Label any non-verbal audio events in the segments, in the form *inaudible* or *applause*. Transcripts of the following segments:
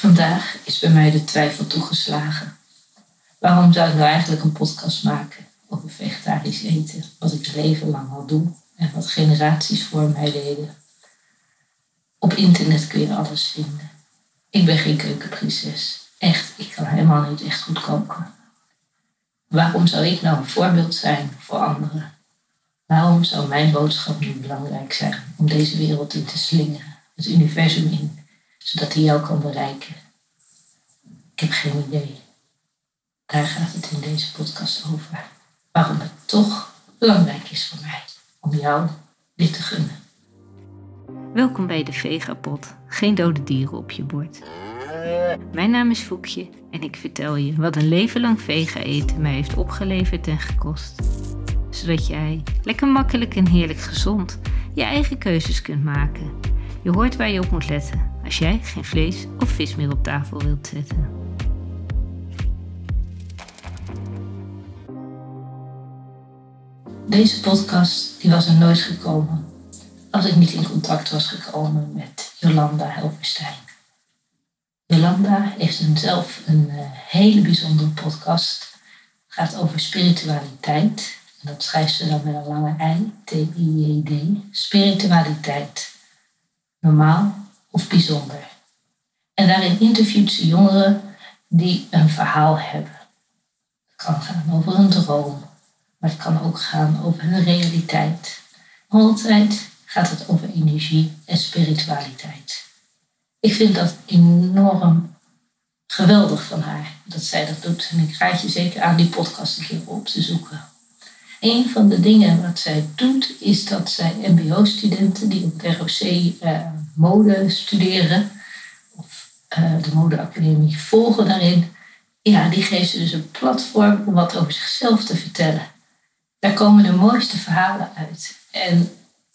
Vandaag is bij mij de twijfel toegeslagen. Waarom zou ik nou eigenlijk een podcast maken over vegetarisch eten, wat ik leven lang al doe en wat generaties voor mij deden? Op internet kun je alles vinden. Ik ben geen keukenprinses. Echt, ik kan helemaal niet echt goed koken. Waarom zou ik nou een voorbeeld zijn voor anderen? Waarom zou mijn boodschap niet belangrijk zijn om deze wereld in te slingeren, het universum in, zodat hij jou kan bereiken? Ik heb geen idee. Daar gaat het in deze podcast over. Waarom het toch belangrijk is voor mij om jou dit te gunnen. Welkom bij de Vegapot. Geen dode dieren op je bord. Mijn naam is Foekje en ik vertel je wat een leven lang vega eten mij heeft opgeleverd en gekost. Zodat jij lekker makkelijk en heerlijk gezond je eigen keuzes kunt maken. Je hoort waar je op moet letten als jij geen vlees of vis meer op tafel wilt zetten. Deze podcast die was er nooit gekomen als ik niet in contact was gekomen met Jolanda Helverstein. Jolanda heeft een, zelf een uh, hele bijzondere podcast. Het gaat over spiritualiteit. En dat schrijft ze dan met een lange ei, T-I-J-D. Spiritualiteit. Normaal of bijzonder. En daarin interviewt ze jongeren die een verhaal hebben. Het kan gaan over een droom, maar het kan ook gaan over hun realiteit. Altijd gaat het over energie en spiritualiteit. Ik vind dat enorm geweldig van haar dat zij dat doet. En ik raad je zeker aan die podcast een keer op te zoeken. Een van de dingen wat zij doet, is dat zij MBO-studenten die op ROC eh, mode studeren, of uh, de modeacademie volgen daarin, ja, die geeft ze dus een platform om wat over zichzelf te vertellen. Daar komen de mooiste verhalen uit. En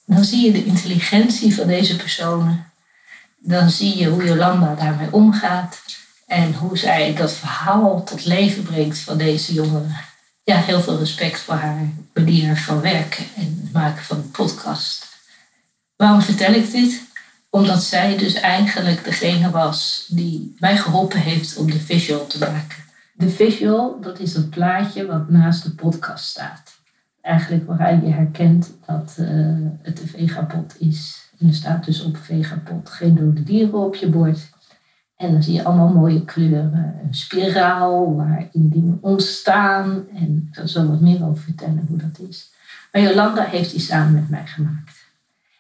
dan zie je de intelligentie van deze personen. Dan zie je hoe Jolanda daarmee omgaat. En hoe zij dat verhaal tot leven brengt van deze jongeren. Ja, heel veel respect voor haar manier van werken en het maken van een podcast. Waarom vertel ik dit? Omdat zij dus eigenlijk degene was die mij geholpen heeft om de visual te maken. De visual, dat is een plaatje wat naast de podcast staat eigenlijk waarin je herkent dat uh, het een vegapot is. En er staat dus op vegapot geen dode dieren op je bord. En dan zie je allemaal mooie kleuren. Een spiraal waarin dingen ontstaan. En ik zal wat meer over vertellen hoe dat is. Maar Jolanda heeft die samen met mij gemaakt.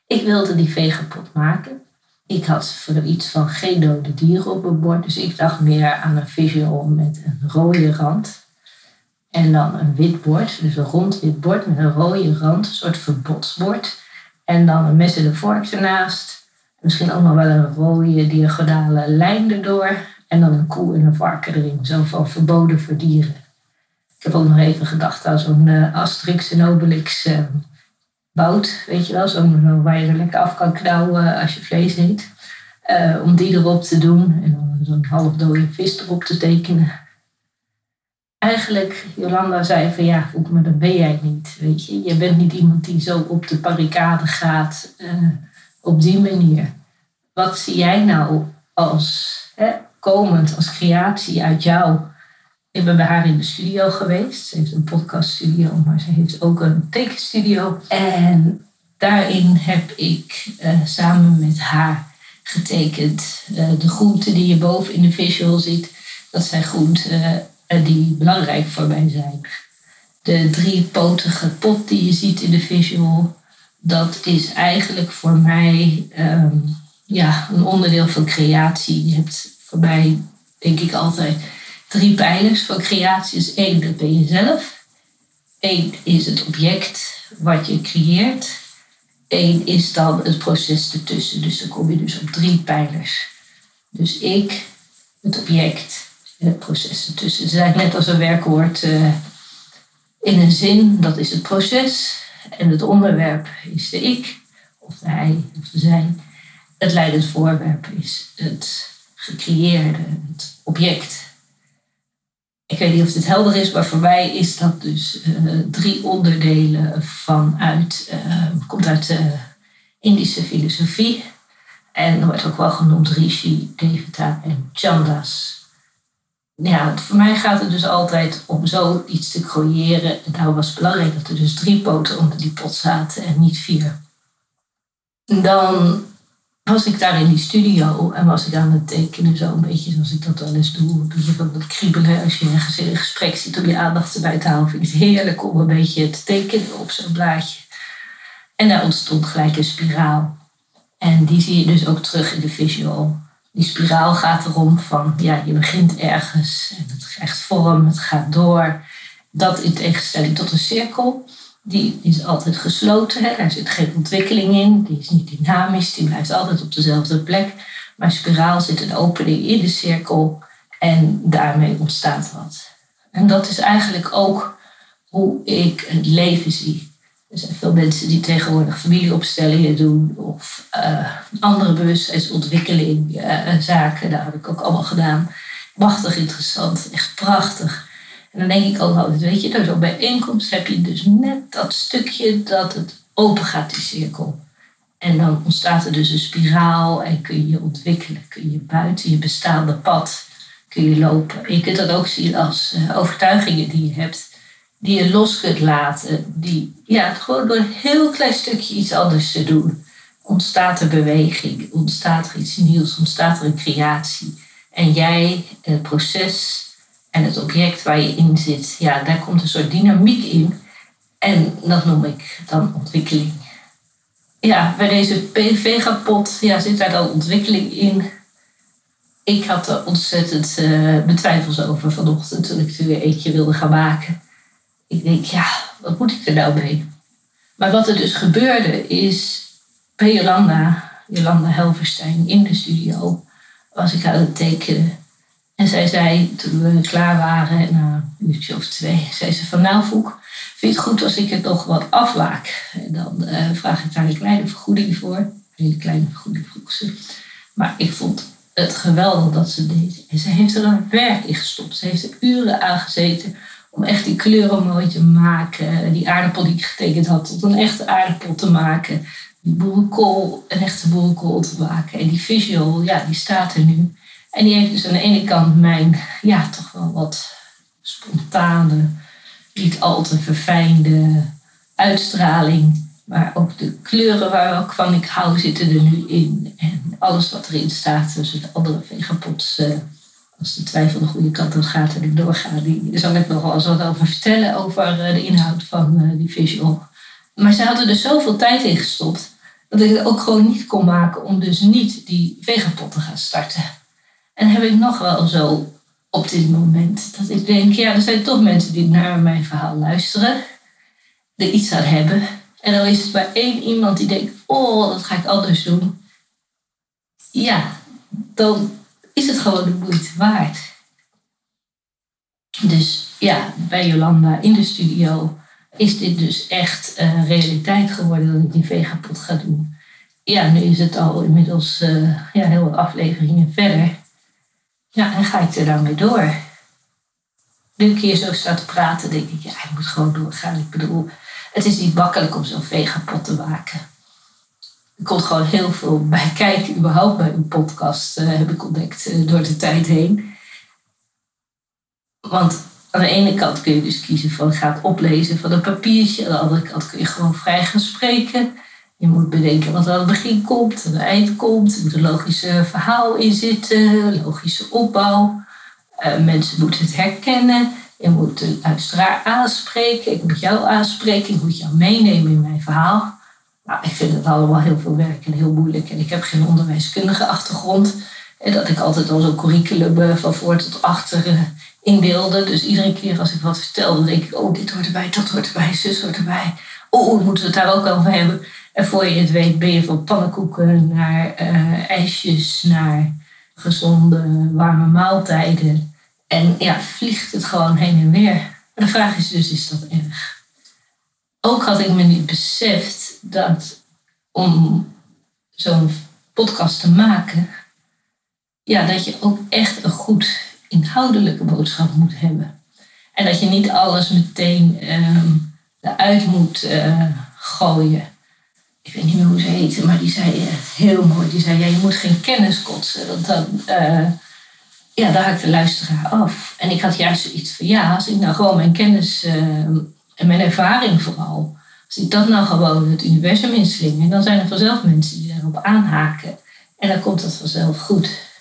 Ik wilde die vegapot maken. Ik had voor iets van geen dode dieren op mijn bord. Dus ik dacht meer aan een visual met een rode rand. En dan een wit bord, dus een rond wit bord met een rode rand, een soort verbodsbord. En dan een mes en een vork ernaast. Misschien ook nog wel een rode diagonale lijn erdoor. En dan een koe en een varken erin, zo van verboden voor dieren. Ik heb ook nog even gedacht aan zo'n uh, Asterix en Obelix uh, bout, weet je wel, zo'n waar je er lekker af kan knauwen als je vlees eet. Om die erop te doen en dan zo'n half dode vis erop te tekenen eigenlijk, Jolanda zei van ja, maar dat ben jij niet. Weet je, je bent niet iemand die zo op de barricade gaat op die manier. Wat zie jij nou als hè, komend, als creatie uit jou? Ik ben bij haar in de studio geweest. Ze heeft een podcaststudio, maar ze heeft ook een tekenstudio. En daarin heb ik uh, samen met haar getekend uh, de groenten die je boven in de visual ziet. Dat zijn groenten die belangrijk voor mij zijn. De driepotige pot die je ziet in de visual, dat is eigenlijk voor mij um, ja, een onderdeel van creatie. Je hebt voor mij, denk ik altijd, drie pijlers van creatie. Dus één, dat ben je zelf. Eén is het object wat je creëert. Eén is dan het proces ertussen. Dus dan kom je dus op drie pijlers. Dus ik, het object het proces ertussen. Ze zijn net als een werkwoord uh, in een zin, dat is het proces. En het onderwerp is de ik, of de hij, of de zij. Het leidend voorwerp is het gecreëerde, het object. Ik weet niet of dit helder is, maar voor mij is dat dus uh, drie onderdelen vanuit, uh, komt uit de Indische filosofie. En wordt ook wel genoemd Rishi, Devata en Chandas. Ja, voor mij gaat het dus altijd om zoiets te creëren. En daarom was het belangrijk dat er dus drie poten onder die pot zaten en niet vier. Dan was ik daar in die studio en was ik aan het tekenen, zo een beetje zoals ik dat wel eens doe. Een beetje van dat kriebelen als je in een gesprek zit om je aandacht erbij te houden. Vind ik het heerlijk om een beetje te tekenen op zo'n blaadje. En daar ontstond gelijk een spiraal. En die zie je dus ook terug in de visual. Die spiraal gaat erom van, ja, je begint ergens en het krijgt vorm, het gaat door. Dat in tegenstelling tot een cirkel die is altijd gesloten. Hè? Daar zit geen ontwikkeling in. Die is niet dynamisch. Die blijft altijd op dezelfde plek. Maar spiraal zit een opening in de cirkel en daarmee ontstaat wat. En dat is eigenlijk ook hoe ik het leven zie. Er zijn veel mensen die tegenwoordig familieopstellingen doen of uh, andere bewustzijnsontwikkeling uh, zaken. Dat heb ik ook allemaal gedaan. Machtig interessant, echt prachtig. En dan denk ik ook altijd, weet je, door zo'n bijeenkomst heb je dus net dat stukje dat het open gaat, die cirkel. En dan ontstaat er dus een spiraal en kun je ontwikkelen. Kun je buiten je bestaande pad kun je lopen. je kunt dat ook zien als overtuigingen die je hebt, die je los kunt laten. Die, ja, gewoon door een heel klein stukje iets anders te doen, ontstaat er beweging, ontstaat er iets nieuws, ontstaat er een creatie. En jij, het proces, en het object waar je in zit, ja, daar komt een soort dynamiek in. En dat noem ik dan ontwikkeling. Ja, bij deze PV-pot ja, zit daar dan ontwikkeling in. Ik had er ontzettend uh, betwijfels over vanochtend toen ik er weer eentje wilde gaan maken. Ik denk, ja, wat moet ik er nou mee? Maar wat er dus gebeurde is, bij Jolanda, Jolanda Helverstein in de studio, was ik aan het tekenen. En zij zei, toen we klaar waren, na een uurtje of twee, zei ze van nou Voek, vind je het goed als ik het nog wat afwaak? En dan uh, vraag ik daar een kleine vergoeding voor. Een kleine vergoeding vroeg ze. Maar ik vond het geweldig dat ze deed. En ze heeft er een werk in gestopt. Ze heeft er uren aan gezeten om echt die kleuren mooi te maken. Die aardappel die ik getekend had, tot een echte aardappel te maken. Die boerenkool, een echte boerenkool te maken. En die visual, ja, die staat er nu. En die heeft dus aan de ene kant mijn, ja, toch wel wat spontane, niet al te verfijnde uitstraling. Maar ook de kleuren waarvan ik hou zitten er nu in. En alles wat erin staat, dus de andere vegapots, uh, als de twijfel de goede kant op gaat en ik doorga, die zal ik nog wel eens wat over vertellen over uh, de inhoud van uh, die visual. Maar ze hadden er zoveel tijd in gestopt, dat ik het ook gewoon niet kon maken om dus niet die vegapot te gaan starten. En heb ik nog wel zo op dit moment dat ik denk, ja, er zijn toch mensen die naar mijn verhaal luisteren, er iets aan hebben. En dan is het maar één iemand die denkt, oh, dat ga ik anders doen. Ja, dan is het gewoon de moeite waard. Dus ja, bij Jolanda in de studio is dit dus echt uh, realiteit geworden dat ik die vegapot ga doen. Ja, nu is het al inmiddels uh, ja, heel wat afleveringen verder. Ja, en ga ik er dan mee door? Nu ik hier zo sta te praten, denk ik, ja, ik moet gewoon doorgaan. Ik bedoel, het is niet makkelijk om zo'n vegapot te maken. Er komt gewoon heel veel bij kijken, überhaupt bij een podcast, uh, heb ik ontdekt uh, door de tijd heen. Want aan de ene kant kun je dus kiezen van ga het oplezen van een papiertje. Aan de andere kant kun je gewoon vrij gaan spreken. Je moet bedenken wat aan het begin komt, aan het eind komt. Er moet een logische verhaal in zitten, logische opbouw. Uh, mensen moeten het herkennen. Je moet de luisteraar aanspreken. Ik moet jou aanspreken. Ik moet jou meenemen in mijn verhaal. Nou, ik vind het allemaal heel veel werk en heel moeilijk. En ik heb geen onderwijskundige achtergrond. En dat ik altijd al zo'n curriculum eh, van voor tot achter uh, inbeelde. Dus iedere keer als ik wat vertel, dan denk ik, oh, dit hoort erbij, dat hoort erbij, zus hoort erbij. Oh, moeten we het daar ook over hebben? En voor je het weet ben je van pannenkoeken naar uh, ijsjes, naar gezonde, warme maaltijden. En ja, vliegt het gewoon heen en weer. De vraag is dus, is dat erg? Ook had ik me niet beseft dat om zo'n podcast te maken, ja, dat je ook echt een goed inhoudelijke boodschap moet hebben. En dat je niet alles meteen uh, eruit moet uh, gooien. ik weet niet meer hoe ze heette, maar die zei uh, heel mooi. Die zei, ja, je moet geen kennis kotsen. Want dan, uh, ja, daar haakt de luisteraar af. En ik had juist zoiets van, ja, als ik nou gewoon mijn kennis uh, en mijn ervaring vooral, als ik dat nou gewoon het universum inslingen, dan zijn er vanzelf mensen die daarop aanhaken. En dan komt dat vanzelf goed.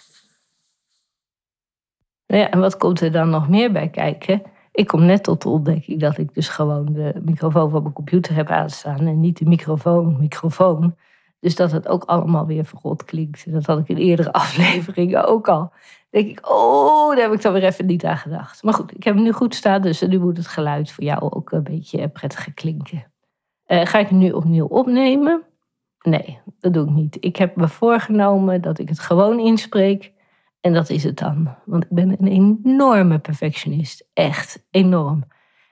Ja, en wat komt er dan nog meer bij kijken? Ik kom net tot de ontdekking dat ik dus gewoon de microfoon van mijn computer heb aanstaan en niet de microfoon, microfoon. Dus dat het ook allemaal weer verrot klinkt. Dat had ik in eerdere *laughs* afleveringen ook al. Denk ik, oh, daar heb ik dan weer even niet aan gedacht. Maar goed, ik heb hem nu goed staan, dus nu moet het geluid voor jou ook een beetje prettig klinken. Uh, ga ik hem nu opnieuw opnemen? Nee, dat doe ik niet. Ik heb me voorgenomen dat ik het gewoon inspreek. En dat is het dan. Want ik ben een enorme perfectionist. Echt enorm.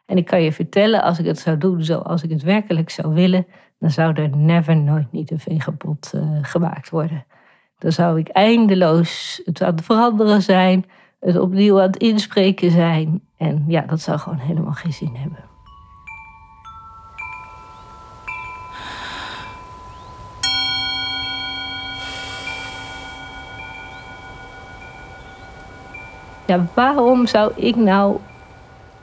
En ik kan je vertellen, als ik het zou doen zoals ik het werkelijk zou willen, dan zou er never nooit niet een vegapot uh, gemaakt worden. Dan zou ik eindeloos het aan het veranderen zijn, het opnieuw aan het inspreken zijn. En ja, dat zou gewoon helemaal geen zin hebben. ja, waarom zou ik nou,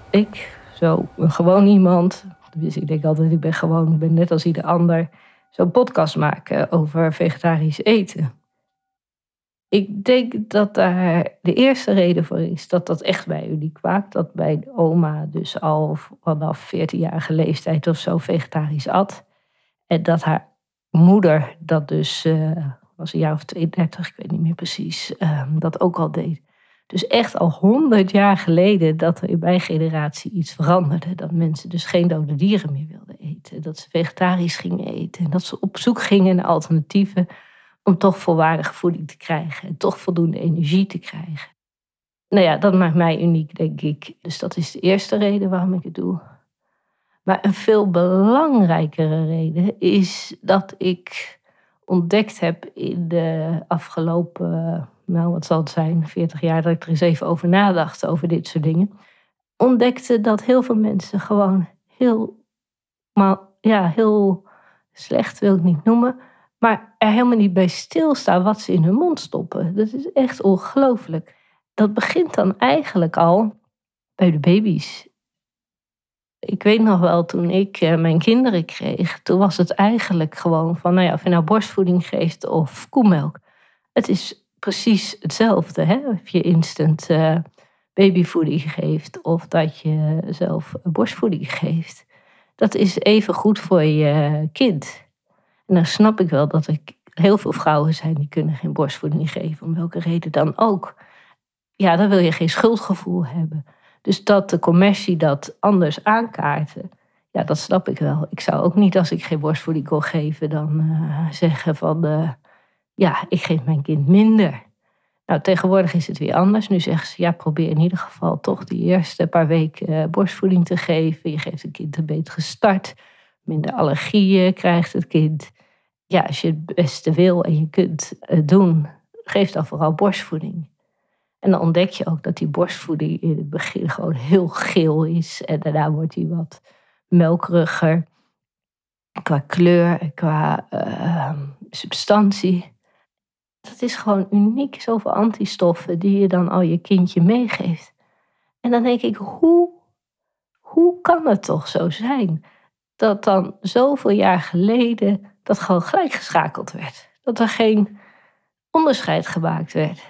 ik, zo gewoon iemand, dus ik denk altijd, ik ben gewoon, ik ben net als ieder ander, zo'n podcast maken over vegetarisch eten? Ik denk dat daar de eerste reden voor is dat dat echt bij uniek kwaakt. Dat de oma dus al vanaf 14-jarige leeftijd of zo vegetarisch at. En dat haar moeder dat dus, uh, was een jaar of 32, ik weet niet meer precies, uh, dat ook al deed. Dus echt al honderd jaar geleden dat er in mijn generatie iets veranderde. Dat mensen dus geen dode dieren meer wilden eten. Dat ze vegetarisch gingen eten. En dat ze op zoek gingen naar alternatieven om toch volwaardige voeding te krijgen. En toch voldoende energie te krijgen. Nou ja, dat maakt mij uniek, denk ik. Dus dat is de eerste reden waarom ik het doe. Maar een veel belangrijkere reden is dat ik ontdekt heb in de afgelopen nou wat zal het zijn, 40 jaar dat ik er eens even over nadacht, over dit soort dingen, ontdekte dat heel veel mensen gewoon heel, maar, ja, heel slecht wil ik niet noemen, maar er helemaal niet bij stilstaan wat ze in hun mond stoppen. Dat is echt ongelooflijk. Dat begint dan eigenlijk al bij de baby's. Ik weet nog wel, toen ik eh, mijn kinderen kreeg, toen was het eigenlijk gewoon van, nou ja, of je nou borstvoeding geeft of koemelk. Het is precies hetzelfde. Hè? Of je instant uh, babyvoeding geeft of dat je zelf borstvoeding geeft. Dat is even goed voor je kind. En dan snap ik wel dat er heel veel vrouwen zijn die kunnen geen borstvoeding geven, om welke reden dan ook. Ja, dan wil je geen schuldgevoel hebben. Dus dat de commercie dat anders aankaarten, ja, dat snap ik wel. Ik zou ook niet als ik geen borstvoeding kon geven, dan uh, zeggen van uh, ja, ik geef mijn kind minder. Nou, tegenwoordig is het weer anders. Nu zeggen ze, ja, probeer in ieder geval toch die eerste paar weken eh, borstvoeding te geven. Je geeft het kind een betere start. Minder allergieën krijgt het kind. Ja, als je het beste wil en je kunt het doen, geef dan vooral borstvoeding. En dan ontdek je ook dat die borstvoeding in het begin gewoon heel geel is. En daarna wordt die wat melkeriger qua kleur en qua uh, substantie dat is gewoon uniek, zoveel antistoffen die je dan al je kindje meegeeft. En dan denk ik, hoe, hoe kan het toch zo zijn dat dan zoveel jaar geleden dat gewoon gelijk geschakeld werd? Dat er geen onderscheid gemaakt werd.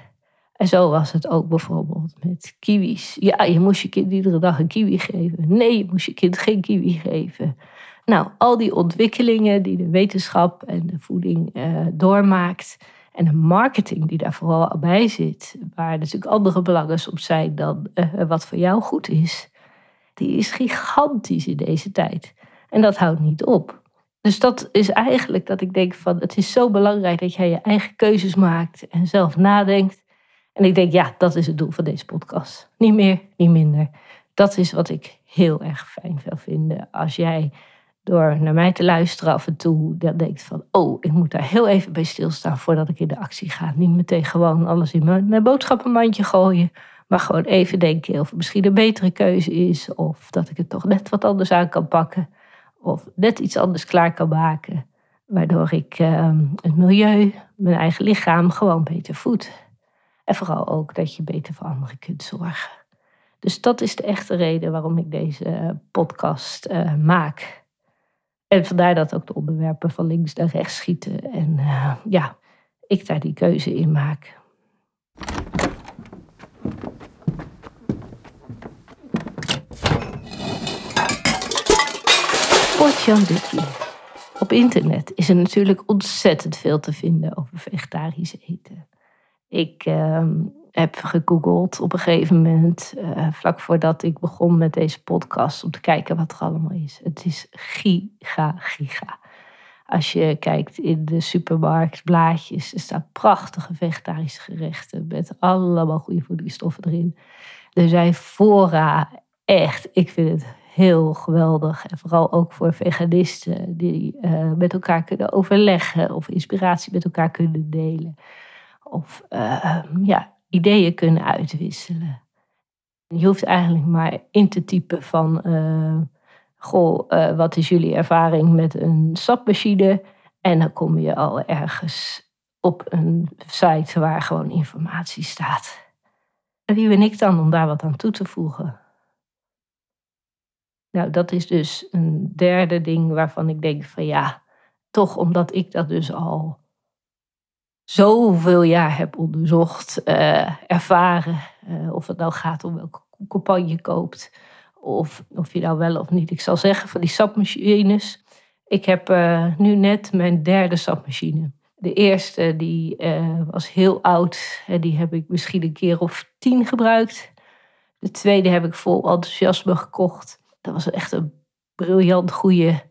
En zo was het ook bijvoorbeeld met kiwis. Ja, je moest je kind iedere dag een kiwi geven. Nee, je moest je kind geen kiwi geven. Nou, al die ontwikkelingen die de wetenschap en de voeding uh, doormaakt en de marketing die daar vooral bij zit, waar natuurlijk andere belangen op zijn dan uh, wat voor jou goed is, die is gigantisch in deze tijd. En dat houdt niet op. Dus dat is eigenlijk dat ik denk van het is zo belangrijk dat jij je eigen keuzes maakt en zelf nadenkt. En ik denk, ja, dat is het doel van deze podcast. Niet meer, niet minder. Dat is wat ik heel erg fijn wil vinden. Als jij door naar mij te luisteren af en toe, denkt van, oh, ik moet daar heel even bij stilstaan voordat ik in de actie ga. Niet meteen gewoon alles in mijn boodschappenmandje gooien, maar gewoon even denken of het misschien een betere keuze is, of dat ik het toch net wat anders aan kan pakken, of net iets anders klaar kan maken. Waardoor ik ehm, het milieu, mijn eigen lichaam gewoon beter voed. En vooral ook dat je beter voor anderen kunt zorgen. Dus dat is de echte reden waarom ik deze podcast uh, maak. En vandaar dat ook de onderwerpen van links naar rechts schieten. En uh, ja, ik daar die keuze in maak. Dikkie. Op internet is er natuurlijk ontzettend veel te vinden over vegetarisch eten. Ik uh, heb gegoogeld op een gegeven moment, uh, vlak voordat ik begon met deze podcast, om te kijken wat er allemaal is. Het is giga, giga. Als je kijkt in de supermarkt, blaadjes, er staan prachtige vegetarische gerechten met allemaal goede voedingsstoffen erin. Er zijn fora, echt, ik vind het heel geweldig. En vooral ook voor veganisten die uh, met elkaar kunnen overleggen of inspiratie met elkaar kunnen delen. Of uh, ja, ideeën kunnen uitwisselen. Je hoeft eigenlijk maar in te typen van, uh, goh, wat is jullie ervaring met een sapmachine? En dan kom je al ergens op een site waar gewoon informatie staat. En wie ben ik dan om daar wat aan toe te voegen? Nou, dat is dus een derde ding waarvan ik denk van ja, toch omdat ik dat dus al zoveel jaar heb onderzocht, uh, ervaren, uh, of het nou gaat om welke campagne je koopt, of of je nou wel of niet, ik zal zeggen van die sapmachines. Ik heb uh, nu net mijn derde sapmachine. De eerste die was heel oud, en die heb ik misschien een keer of tien gebruikt. De tweede heb ik vol enthousiasme gekocht. Dat was echt een briljant goede.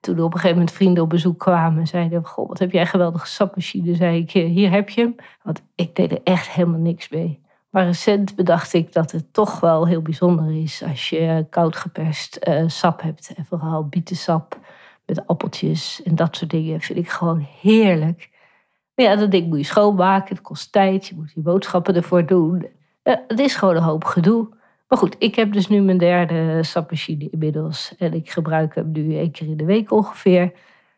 Toen er op een gegeven moment vrienden op bezoek kwamen, zeiden: Goh, wat heb jij een geweldige sapmachine? Zei ik: Hier heb je hem. Want ik deed er echt helemaal niks mee. Maar recent bedacht ik dat het toch wel heel bijzonder is als je koud geperst uh, sap hebt. En vooral bietensap met appeltjes en dat soort dingen vind ik gewoon heerlijk. Maar ja, dat ding moet je schoonmaken, het kost tijd, je moet je boodschappen ervoor doen. Het is gewoon een hoop gedoe. Maar goed, ik heb dus nu mijn derde sapmachine inmiddels. En ik gebruik hem nu één keer in de week ongeveer.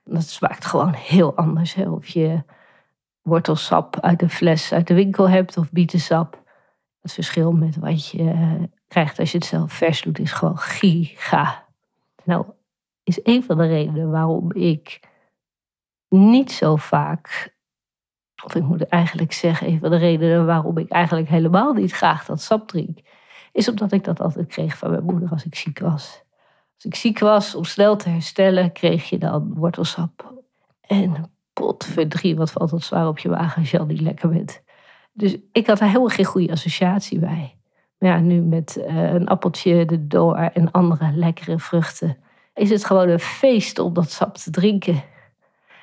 Dat smaakt gewoon heel anders. Of je wortelsap uit een fles uit de winkel hebt of bietensap. Het verschil met wat je eh, krijgt als je het zelf vers doet is gewoon giga. Nou, is een van de redenen waarom ik niet zo vaak, of ik moet eigenlijk zeggen, een van de redenen waarom ik eigenlijk helemaal niet graag dat sap drink, is omdat ik dat altijd kreeg van mijn moeder als ik ziek was. Als ik ziek was, om snel te herstellen, kreeg je dan wortelsap. En potverdrie, wat valt dat zwaar op je wagen als je al niet lekker bent. Dus ik had daar helemaal geen goede associatie bij. Maar ja, nu met uh, een appeltje erdoor en andere lekkere vruchten... is het gewoon een feest om dat sap te drinken.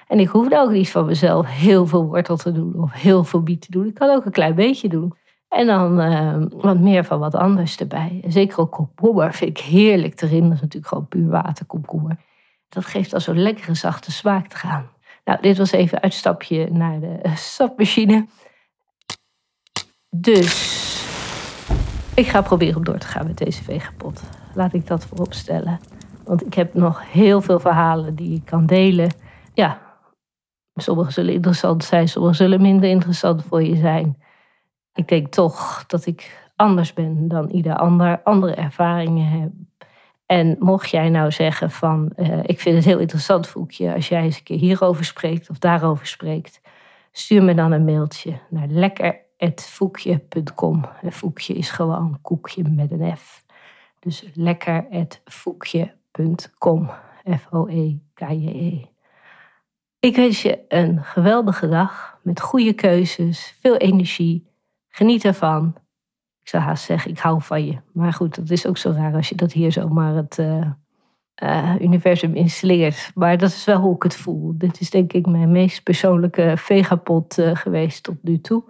En ik hoef ook niet van mezelf heel veel wortel te doen of heel veel biet te doen. Ik kan ook een klein beetje doen. En dan uh, wat meer van wat anders erbij. Zeker ook komkommer vind ik heerlijk erin. Dat is natuurlijk gewoon puur water komkommer. Dat geeft al zo'n lekkere zachte smaak te gaan. Nou, dit was even uitstapje naar de uh, sapmachine. Dus ik ga proberen om door te gaan met deze vegapot. Laat ik dat voorop stellen. Want ik heb nog heel veel verhalen die ik kan delen. Ja, sommige zullen interessant zijn, sommige zullen minder interessant voor je zijn ik denk toch dat ik anders ben dan ieder ander, andere ervaringen heb. En mocht jij nou zeggen van, uh, ik vind het heel interessant Voekje, als jij eens een keer hierover spreekt of daarover spreekt, stuur me dan een mailtje naar lekker.voekje.com. En Voekje is gewoon koekje met een F. Dus lekker.voekje.com. F-O-E-K-J-E. -E. Ik wens je een geweldige dag met goede keuzes, veel energie Geniet ervan. Ik zou haast zeggen, ik hou van je. Maar goed, dat is ook zo raar als je dat hier zomaar het uh, uh, universum installeert. Maar dat is wel hoe ik het voel. Dit is denk ik mijn meest persoonlijke vegapot uh, geweest tot nu toe.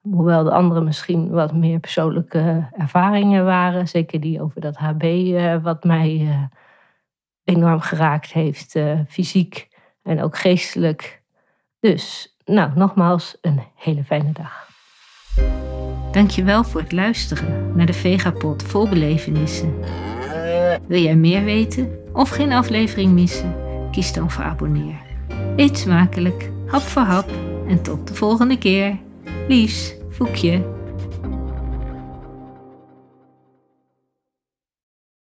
Hoewel de andere misschien wat meer persoonlijke ervaringen waren. Zeker die over dat HB, wat mij enorm geraakt heeft, fysiek en ook geestelijk. Dus, nou, nogmaals, een hele fijne dag. Dankjewel voor het luisteren naar de Vegapot vol belevenissen. Wil jij meer weten of geen aflevering missen? Kies dan voor abonneer. Eet smakelijk, hap voor hap en tot de volgende keer. Liefs, Foekje.